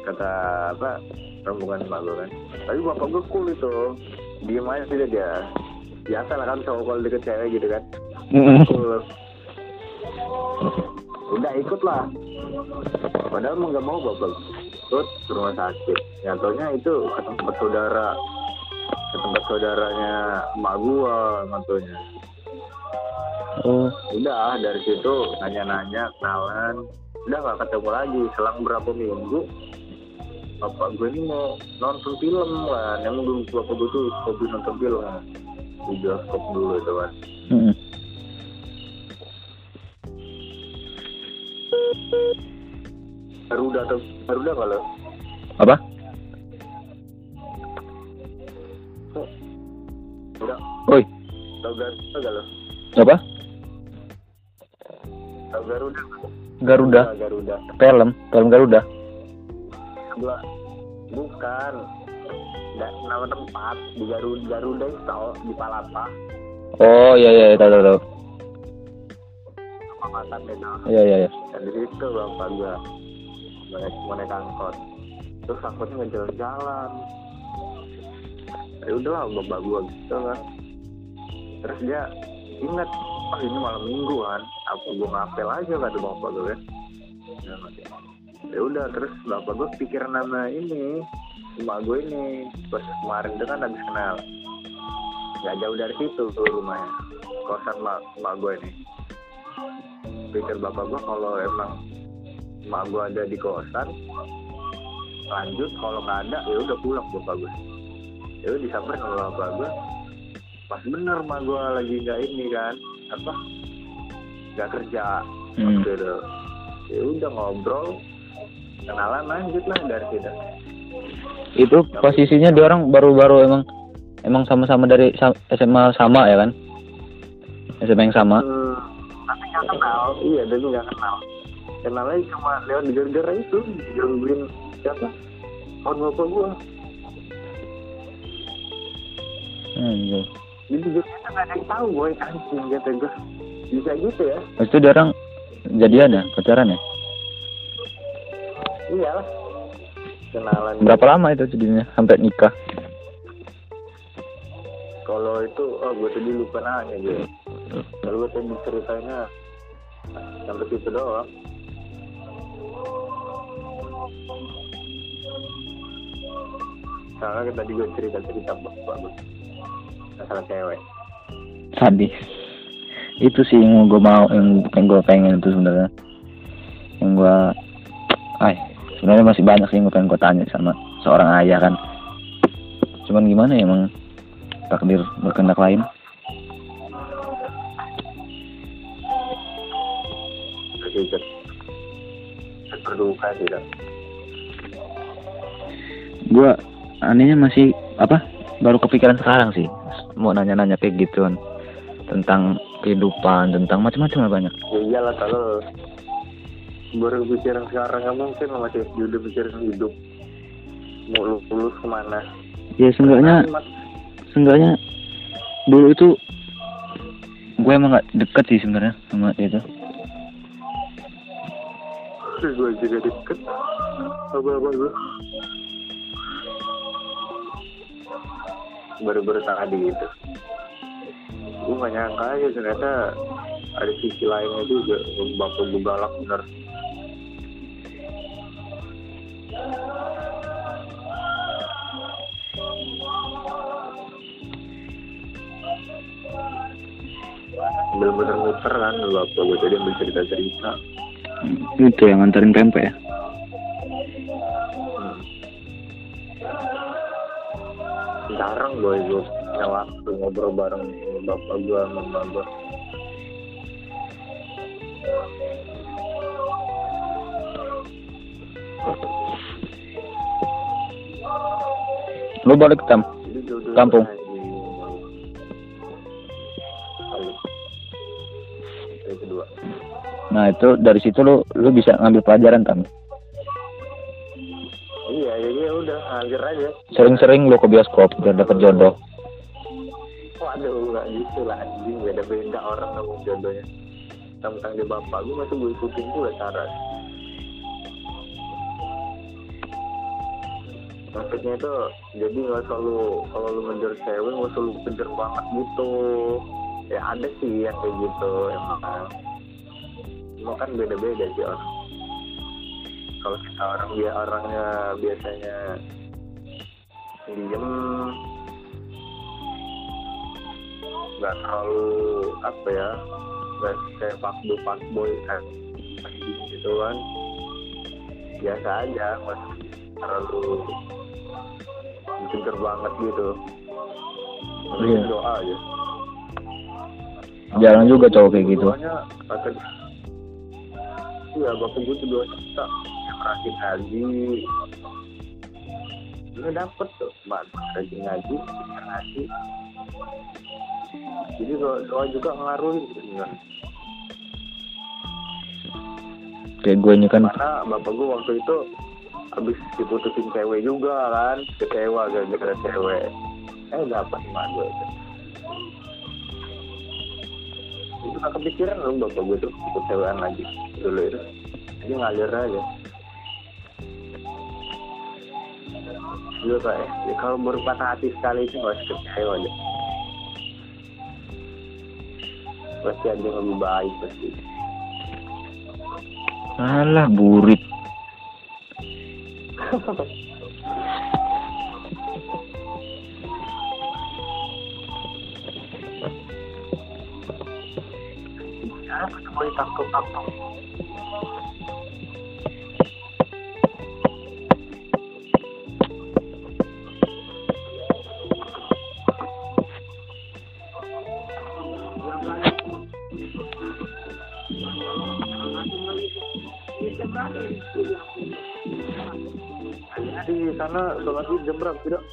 kata apa rombongan emak gue kan. Tapi bapak gue cool itu. Diem aja sih dia. Biasa lah kan cowok kalau deket cewek gitu kan. Cool. Udah ikut lah. Padahal mau nggak mau bapak ikut ke rumah sakit. Nyatanya itu ke tempat saudara. Ke tempat saudaranya emak gua nyatanya Oh. udah dari situ nanya-nanya kenalan. Udah nggak ketemu lagi. Selang berapa minggu bapak gue ini mau nonton film kan emang dulu bapak gue tuh hobi nonton film di bioskop dulu itu kan Hmm. Garuda atau Garuda lo Apa? Oi, tau Garuda lo apa? Garuda? Garuda. Garuda Film, film Garuda. Sebelah bukan. Nggak nama tempat di Garuda Garuda itu tau di Palapa. Oh, iya iya, iya, tahu tahu tahu. makannya tau Iya iya iya. dan di situ bapak gua. Naik naik angkot. Terus angkotnya nggak jalan-jalan. Ya udahlah bapak gua gitu kan. Terus dia ingat oh ini malam mingguan apa gua ngapel aja kata bapak gua kan ya udah terus bapak gua pikir nama ini emak gue ini. Pas kemarin itu kan habis kenal. Nggak jauh dari situ tuh rumahnya kosan emak, emak gue ini. Pikir bapak gua kalau emang emak gua ada di kosan lanjut kalau nggak ada ya udah pulang bapak gua. Ya udah disamperin sama bapak gua. Pas bener emak gua lagi nggak ini kan apa nggak kerja. Hmm. waktu itu. Ya udah ngobrol kenalan lanjut lah dari situ Itu posisinya dia orang baru-baru emang emang sama-sama dari SMA sama ya kan? SMA yang sama. Hmm, tapi nggak kenal iya dulu nggak kenal kenalnya cuma lewat gara-gara itu gangguin siapa kawan bapak gua Anjir. jadi gue nggak ada yang tahu gue anjing kata gue bisa gitu ya itu dia orang jadian ya, pacaran ya? Iya lah kenalan Berapa lama itu jadinya sampai nikah? kalau itu oh gue tadi lupa nanya gue kalau gue tadi ceritanya sampai situ doang soalnya tadi gue cerita cerita bapak gue masalah cewek Sadis. Itu sih yang gue mau, yang, yang gue pengen itu sebenarnya. Yang gue, ay, sebenarnya masih banyak sih yang gue pengen gue tanya sama seorang ayah kan. cuman gimana ya emang takdir berkehendak lain? Sedikit berduka tidak. Gua anehnya masih apa baru kepikiran sekarang sih. Mau nanya-nanya kayak gitu kan tentang kehidupan tentang macam-macam lah banyak. Ya iyalah kalau baru pikiran sekarang nggak mungkin masih udah pikiran hidup. Mau lu lulus ke mana? Ya seenggaknya Mat, seenggaknya dulu itu gue emang gak deket sih sebenarnya sama itu. Gue juga deket. Apa apa gue? Baru-baru tadi gitu. Gue gak nyangka aja ternyata ada sisi lainnya juga bapak gue galak bener bener-bener muter kan bapak gue jadi ambil cerita-cerita. Itu yang nganterin pempek ya? Hmm. jarang gue gue punya waktu ngobrol bareng bapak gue sama mama gue lu balik tam Jadi dua-duanya Kampung. nah itu dari situ lu lu bisa ngambil pelajaran tam. Iya jadi ya udah ngalir aja. Sering-sering lu ke bioskop biar dapet jodoh. Waduh nggak gitu lah anjing. Beda-beda orang ngomong jodohnya. Tentang di bapak gue masih gue ikutin juga cara maksudnya itu jadi nggak selalu kalau lu ngejar cewek nggak selalu kejar banget gitu. Ya ada sih yang kayak gitu emang cuma kan beda-beda sih orang. Kalau kita orang dia orangnya biasanya diem. Nggak terlalu apa ya nggak kayak fuckboy fuckboy kan. Gitu kan. Biasa aja nggak terlalu dikejar banget gitu. Iya. doa aja jarang juga cowok kayak gitu. Doanya iya bapak gue tuh doa kita rajin ngaji ini dapet tuh mak rajin ngaji ngaji jadi doa, doa juga ngaruhin sebenarnya kayak gue ini kan karena bapak gue waktu itu habis diputusin cewek juga kan. Kecewa gara-gara cewek eh dapat mak gue itu? Itu gak kepikiran loh bapak gue tuh ikut cewekan lagi. Dulu itu. Jadi ngalir aja. Iya kayak ya, kalau baru patah hati sekali itu gak usah kecewa deh pasti ada yang lebih baik pasti. Alah burit Apa takut takut sana sholat id jam berapa tidak?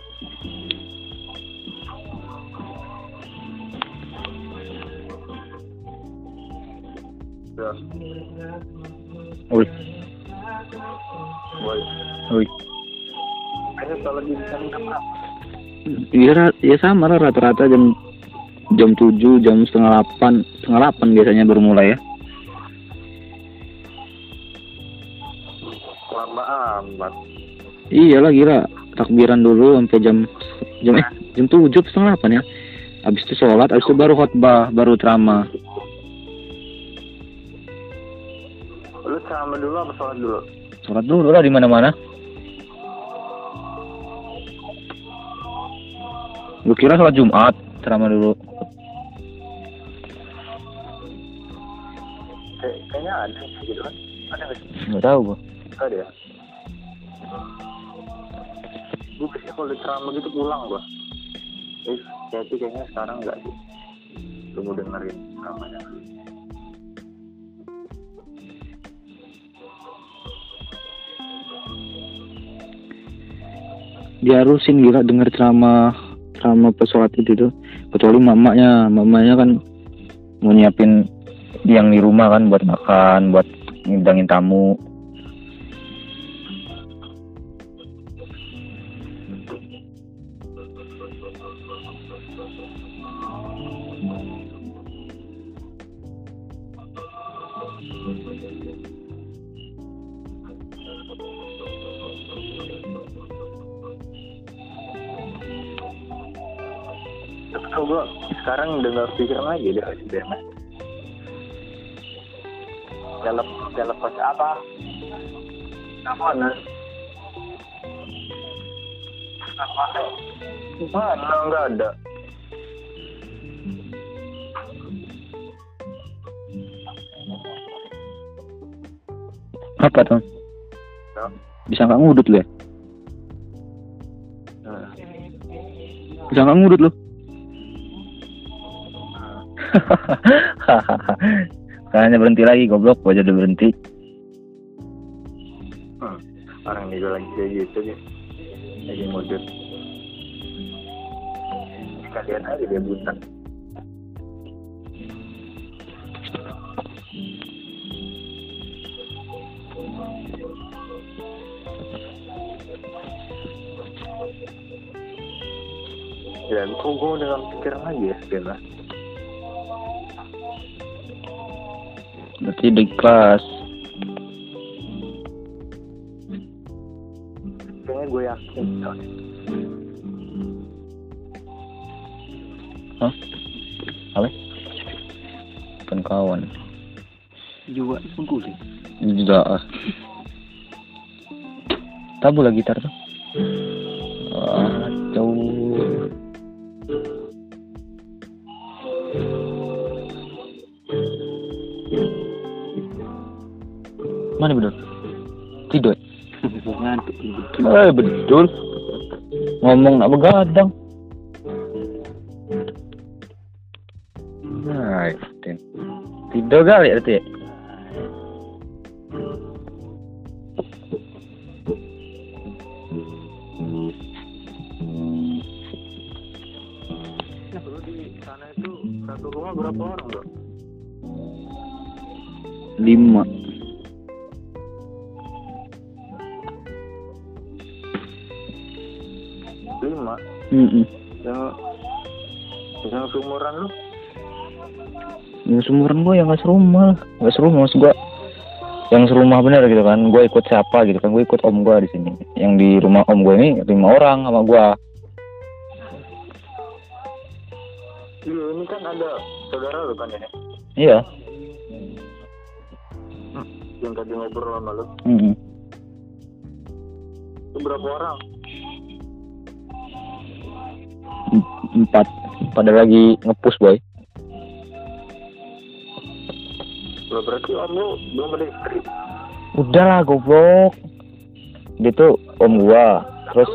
Ya, Ui, boleh. ui. Kayaknya sholat id jam berapa? Iya, ya sama rata-rata jam jam tujuh, jam setengah delapan, setengah delapan biasanya baru mulai ya. Lama amat. Iya lah gila, takbiran dulu sampai jam jam eh jam tujuh setengah delapan ya. Habis itu sholat, habis itu baru khotbah, baru ceramah. Lu ceramah dulu apa sholat dulu? Sholat dulu lah di mana-mana. Lu kira sholat Jumat, ceramah dulu. Kayak, kayaknya ada gitu kan? Ada nggak sih? Nggak tahu gua. Ada ya? Gue biasanya kalau ceramah gitu pulang gua eh tapi kayaknya sekarang enggak sih. Mau dengerin ceramahnya diharusin gila denger ceramah ceramah pesawat itu tuh. Kecuali mamanya. Mamanya kan mau nyiapin yang di rumah kan buat makan buat ngidangin tamu sekarang udah nggak pikiran lagi deh si BMS ya lepas ya lepas apa? Apa nih apa? Mana nggak ada? Apa tuh bisa nggak ngudut lu ya? Bisa nggak ngudut lu Kayaknya berhenti lagi goblok, gua jadi berhenti. hmm. orang juga lagi kayak gitu ya. Lagi modus. Kalian aja dia buta. Ya kok gue udah pikiran lagi ya Bella Berarti di kelas. kayaknya gue yakin. Hah? Apa? Bukan kawan. juga pengkulit Tidak. ah. Tabu lah gitar tuh. Ah, Mana betul? Tidur. ngantuk Eh betul. Ngomong nak begadang. Nah. Tidur kali ya seumuran gue yang gak serumah lah. Gak serumah maksud gue. Yang serumah bener gitu kan. Gue ikut siapa gitu kan. Gue ikut om gue di sini. Yang di rumah om gue ini lima orang sama gue. Iya ini kan ada saudara lu kan ini Iya. yang tadi ngobrol sama lu. Mm Itu berapa orang? Empat. Pada lagi ngepus boy. Berarti om lu belum ada istri. Udah lah goblok. Dia tuh om gua. Terus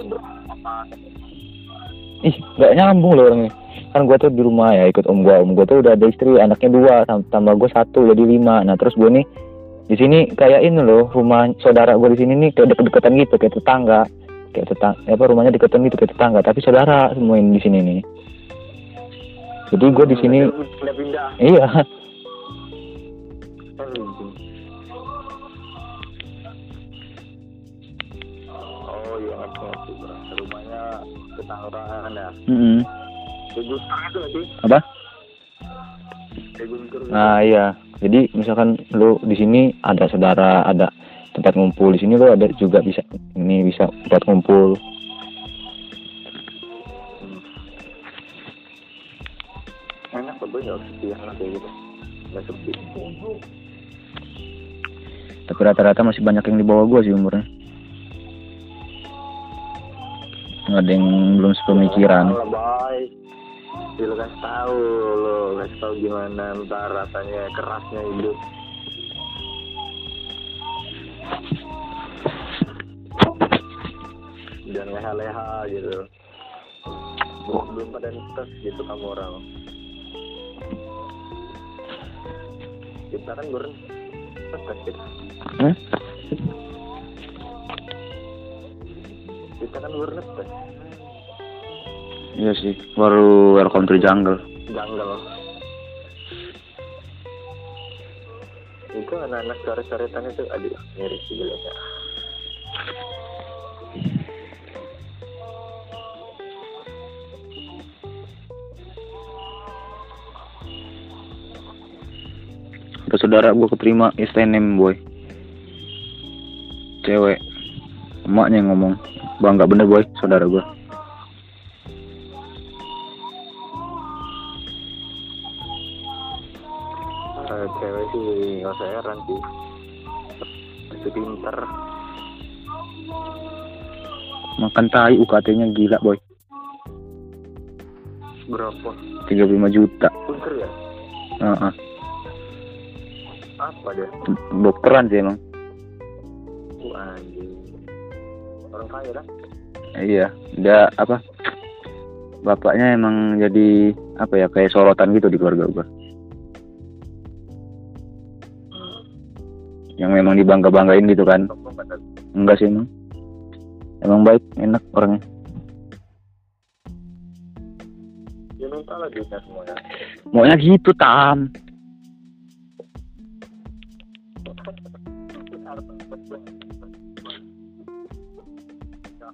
ih gak nyambung loh orangnya. Kan gua tuh di rumah ya ikut om gua. Om gua tuh udah ada istri, anaknya dua, tam- tambah gua satu jadi lima. Nah terus gua nih di sini kayak ini loh rumah saudara gua di sini nih kayak deket-deketan gitu kayak tetangga kayak tetangga apa rumahnya deketan gitu kayak tetangga tapi saudara semua ini di sini nih jadi gua di sini pindah-pindah. Oh iya ngerti ngerti. Rumahnya ketanggurangan ya. Mm-mm. Kayak Guntur itu sih? apa Guntur. Nah iya, jadi misalkan lu di sini ada saudara, ada tempat ngumpul di sini lu ada juga bisa ini bisa tempat ngumpul. Enak kok gue nggak sepi enak kayak gitu. Nggak sepi. Tapi rata-rata masih banyak yang di bawah gua sih umurnya. Nggak ada yang belum sepemikiran. Ya, lu kasih tahu lo, kasih tahu gimana ntar rasanya kerasnya hidup. dan leha-leha gitu belum, pada tes gitu kamu orang kita kan baru tes kita Hmm? kita kan baru tes Iya sih, baru welcome to jungle. jungle itu anak-anak coret-coretan itu aduh miris sih gilanya saudara gua keterima SNM boy. Cewek. Emaknya yang ngomong. Bangga bener boy, saudara gua. Eh, cewek sih nggak usah heran sih itu pinter Makan tai UKT-nya gila boy. berapa 35 juta. pinter ya Heeh. apa dia Dokteran sih emang. Orang kaya dah Iya, dia apa? Bapaknya emang jadi apa ya kayak sorotan gitu di keluarga gua. Yang memang dibangga-banggain gitu kan. Kan. Enggak sih emang. Emang baik, enak orangnya. ya minta lah duitnya semuanya Maunya gitu, Tam.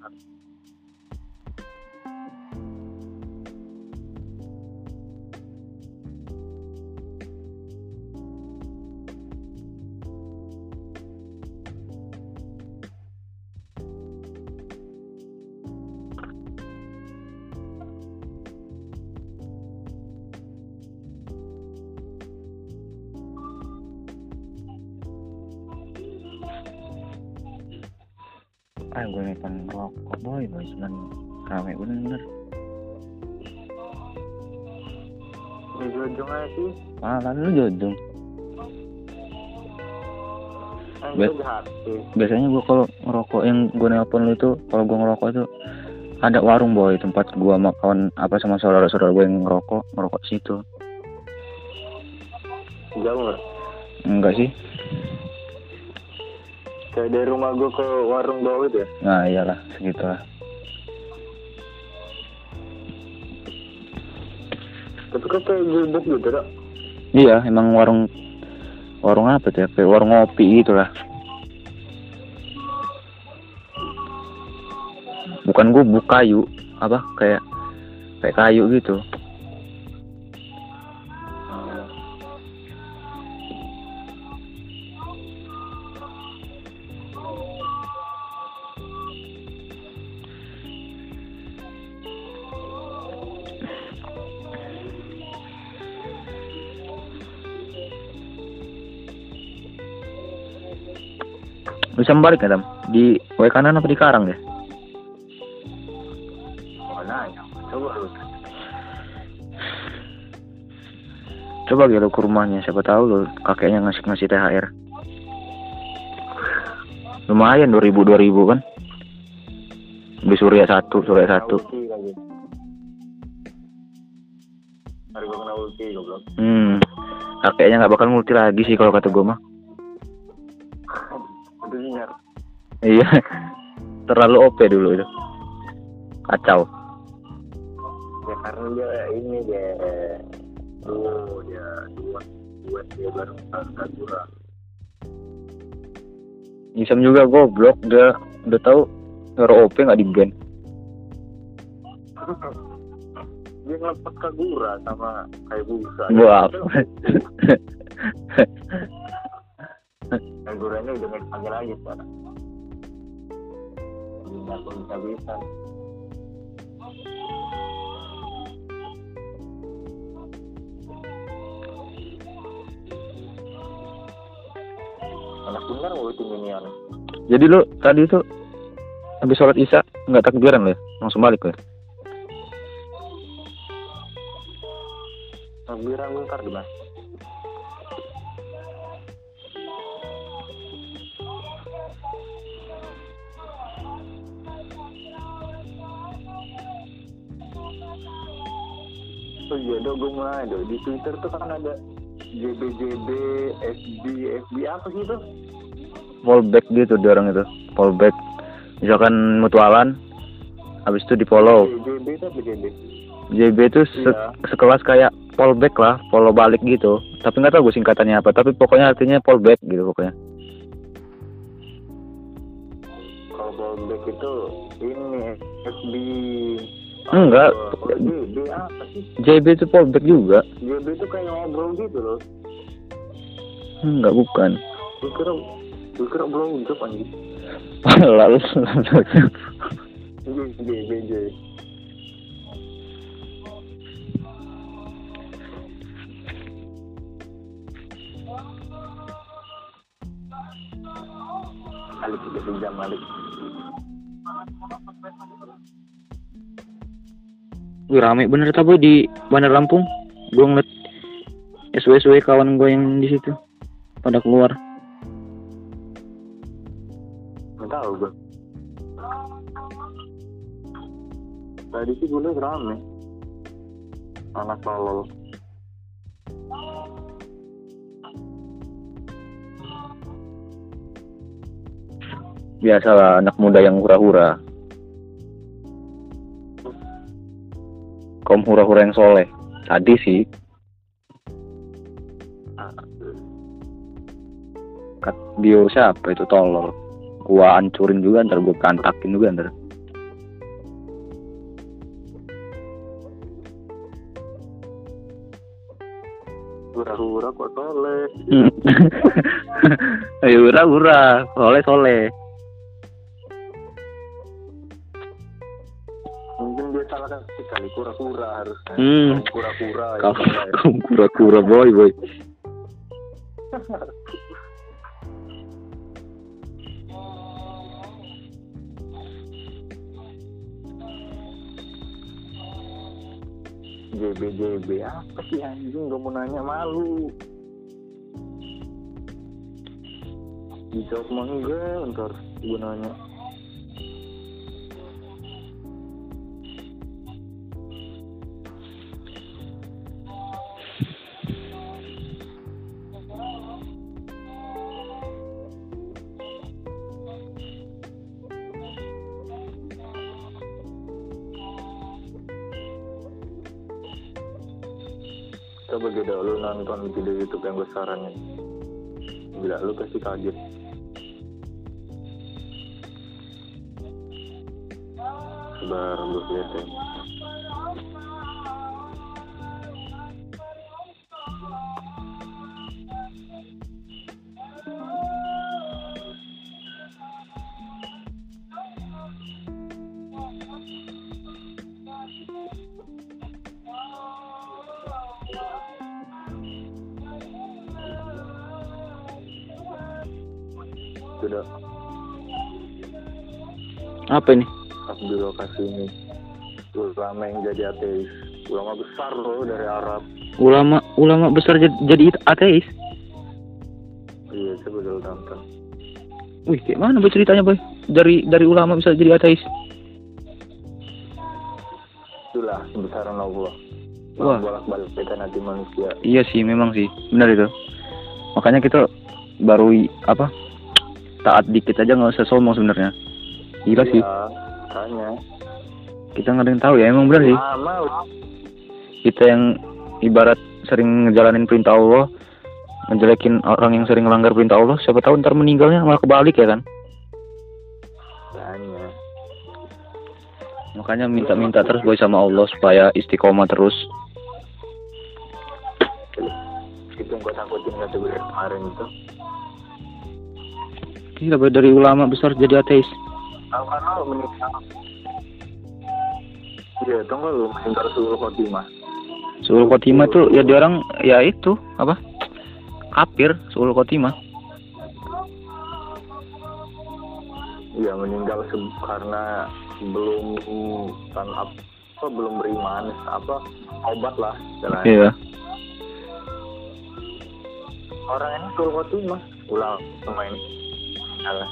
Ah, Cuman rame bener. di ujung aja sih? Malah lu jodong. jahat sih Biasanya gua kalau ngerokok yang gue nelpon lu itu, kalau gua ngerokok itu ada warung boy tempat gua sama kawan apa sama saudara-saudara gue yang ngerokok ngerokok situ. Jauh nggak? Enggak sih. Kayak dari rumah gua ke warung bawah itu ya? Nah iyalah segitu kayak gubuk gitu dah iya emang warung warung apa tuh ya? Kayak warung ngopi gitu lah. Bukan gubuk kayu apa? Kayak kayak kayu gitu bisa balik ya tam? Di W kanan apa di karang ya mana ya coba lu coba gitu ke rumahnya siapa tahu lo kakeknya ngasih ngasih THR lumayan dua ribu dua ribu kan? Beli surya satu surya satu. Hmm kakeknya nggak bakal multi lagi sih kalau kata gue mah nyer iya. Terlalu OP dulu itu. Kacau. Ya karena dia ini dia duo dia dua duet dia bareng Kagura Isam juga goblok dia udah tahu Hero OP nggak di ban. Dia ngelepas Kagura sama kayak busa Wah. Ini udah nggak dipanggil lagi sekarang. Nggak pun bisa bisa anak bener mau itu minion? Jadi lu tadi tuh habis sholat isya nggak takbiran lo ya? Langsung balik lo ya? Takbiran bentar di mas oh iya dong gue mulai dong di Twitter tuh kan ada JBJB FB FB apa sih itu? Fallback gitu dia orang itu. Fallback. Misalkan mutualan habis itu di follow JB itu apa JB JB itu se- Iya. sekelas kayak fallback lah follow balik gitu. Tapi nggak tahu gue singkatannya apa tapi pokoknya artinya fallback gitu pokoknya. Kalau fallback itu ini FB Enggak. Kalau JB apa sih? JB itu fallback juga. JB itu kayak ngobrol gitu loh. Enggak bukan. Gue kira gue kira belum job anjing. Lalu. JB JB Malik udah jam Malik Wih rame. Bener tak boy di Bandar Lampung. Gue ngeliat SW-SW kawan gue yang di situ. Pada keluar. Nggak tahu gue tadi sih gue liat rame. Anak tolol. Biasalah anak muda yang hura-hura kaum hura-hura yang soleh. Tadi sih. Kat bio siapa itu tolol? Gua hancurin juga ntar gua kantakin juga ntar. Hura-hura kok toleh ayo hura-hura. Soleh soleh kali kura-kura harusnya. Hmm. Kura-kura ya. Kura-kura boy boy. JB JB apa sih anjing? Gak mau nanya malu. Dijawab mah enggak ntar gue nanya nonton video YouTube yang gue saranin gila lu pasti kaget. Sabar lu lihat ya apa ini? Abdul kasih ini ulama yang jadi ateis. Ulama besar loh dari Arab. Ulama ulama besar jadi, jadi ateis? Iya coba dulu tonton wih kayak mana boy ceritanya boy? Dari dari ulama bisa jadi ateis. Itulah kebesaran Allah. Wah. bolak balik kita nanti manusia. Iya sih, memang sih, benar itu. Makanya kita baru apa taat dikit aja nggak usah sombong sebenarnya. Gila sih, Iya, makanya kita nggak ada yang tahu ya, emang benar sih. Kita yang ibarat sering ngejalanin perintah Allah, ngejelekin orang yang sering melanggar perintah Allah, siapa tahu ntar meninggalnya malah kebalik ya kan. makanya Makanya minta-minta terus boy sama Allah supaya istiqomah terus. itu yang gue takutin kata gue kemarin itu Gila boy dari ulama besar jadi ateis. Tahu kan lo meninggal iya tau gak lu meninggal seluruh khotimah Khotimah tuh ya dia orang ya itu apa? Kafir Suul Khotimah. iya meninggal se- karena belum kan apa belum beriman apa obat lah istilahnya. Iya. orang ini seluruh khotimah ulang pemain salah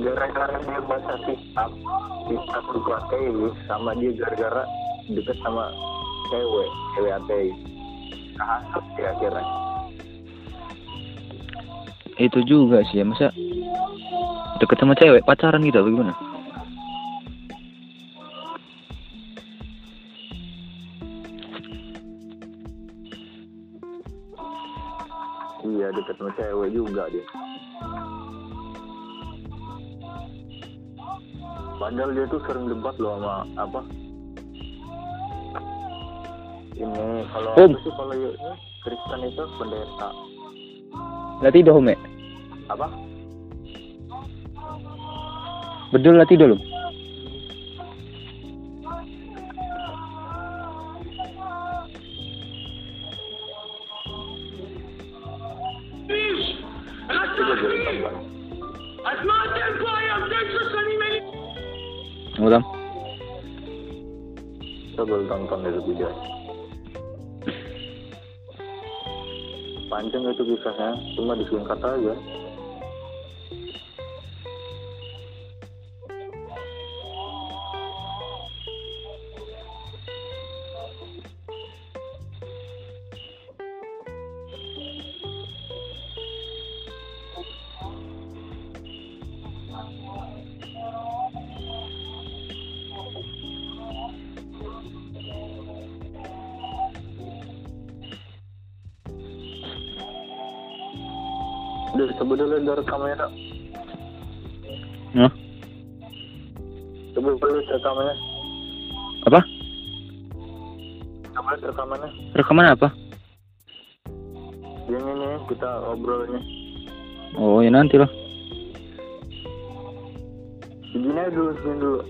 gara-gara dia baca kitab kitab buku ateis sama dia gara-gara deket sama cewek cewek ateis. Kehasut ya akhirnya. Itu juga sih ya. Masa deket sama cewek pacaran gitu apa gimana? Iya deket sama cewek juga dia padahal dia tuh sering debat loh sama apa? Ini kalau apa sih kalau ini Kristen itu pendeta. Latih dong apa? Betul latih dulu itu kisahnya cuma disingkat aja Rekaman apa? yang ini kita obrolnya Oh ya nanti lah. begini dulu segini dulu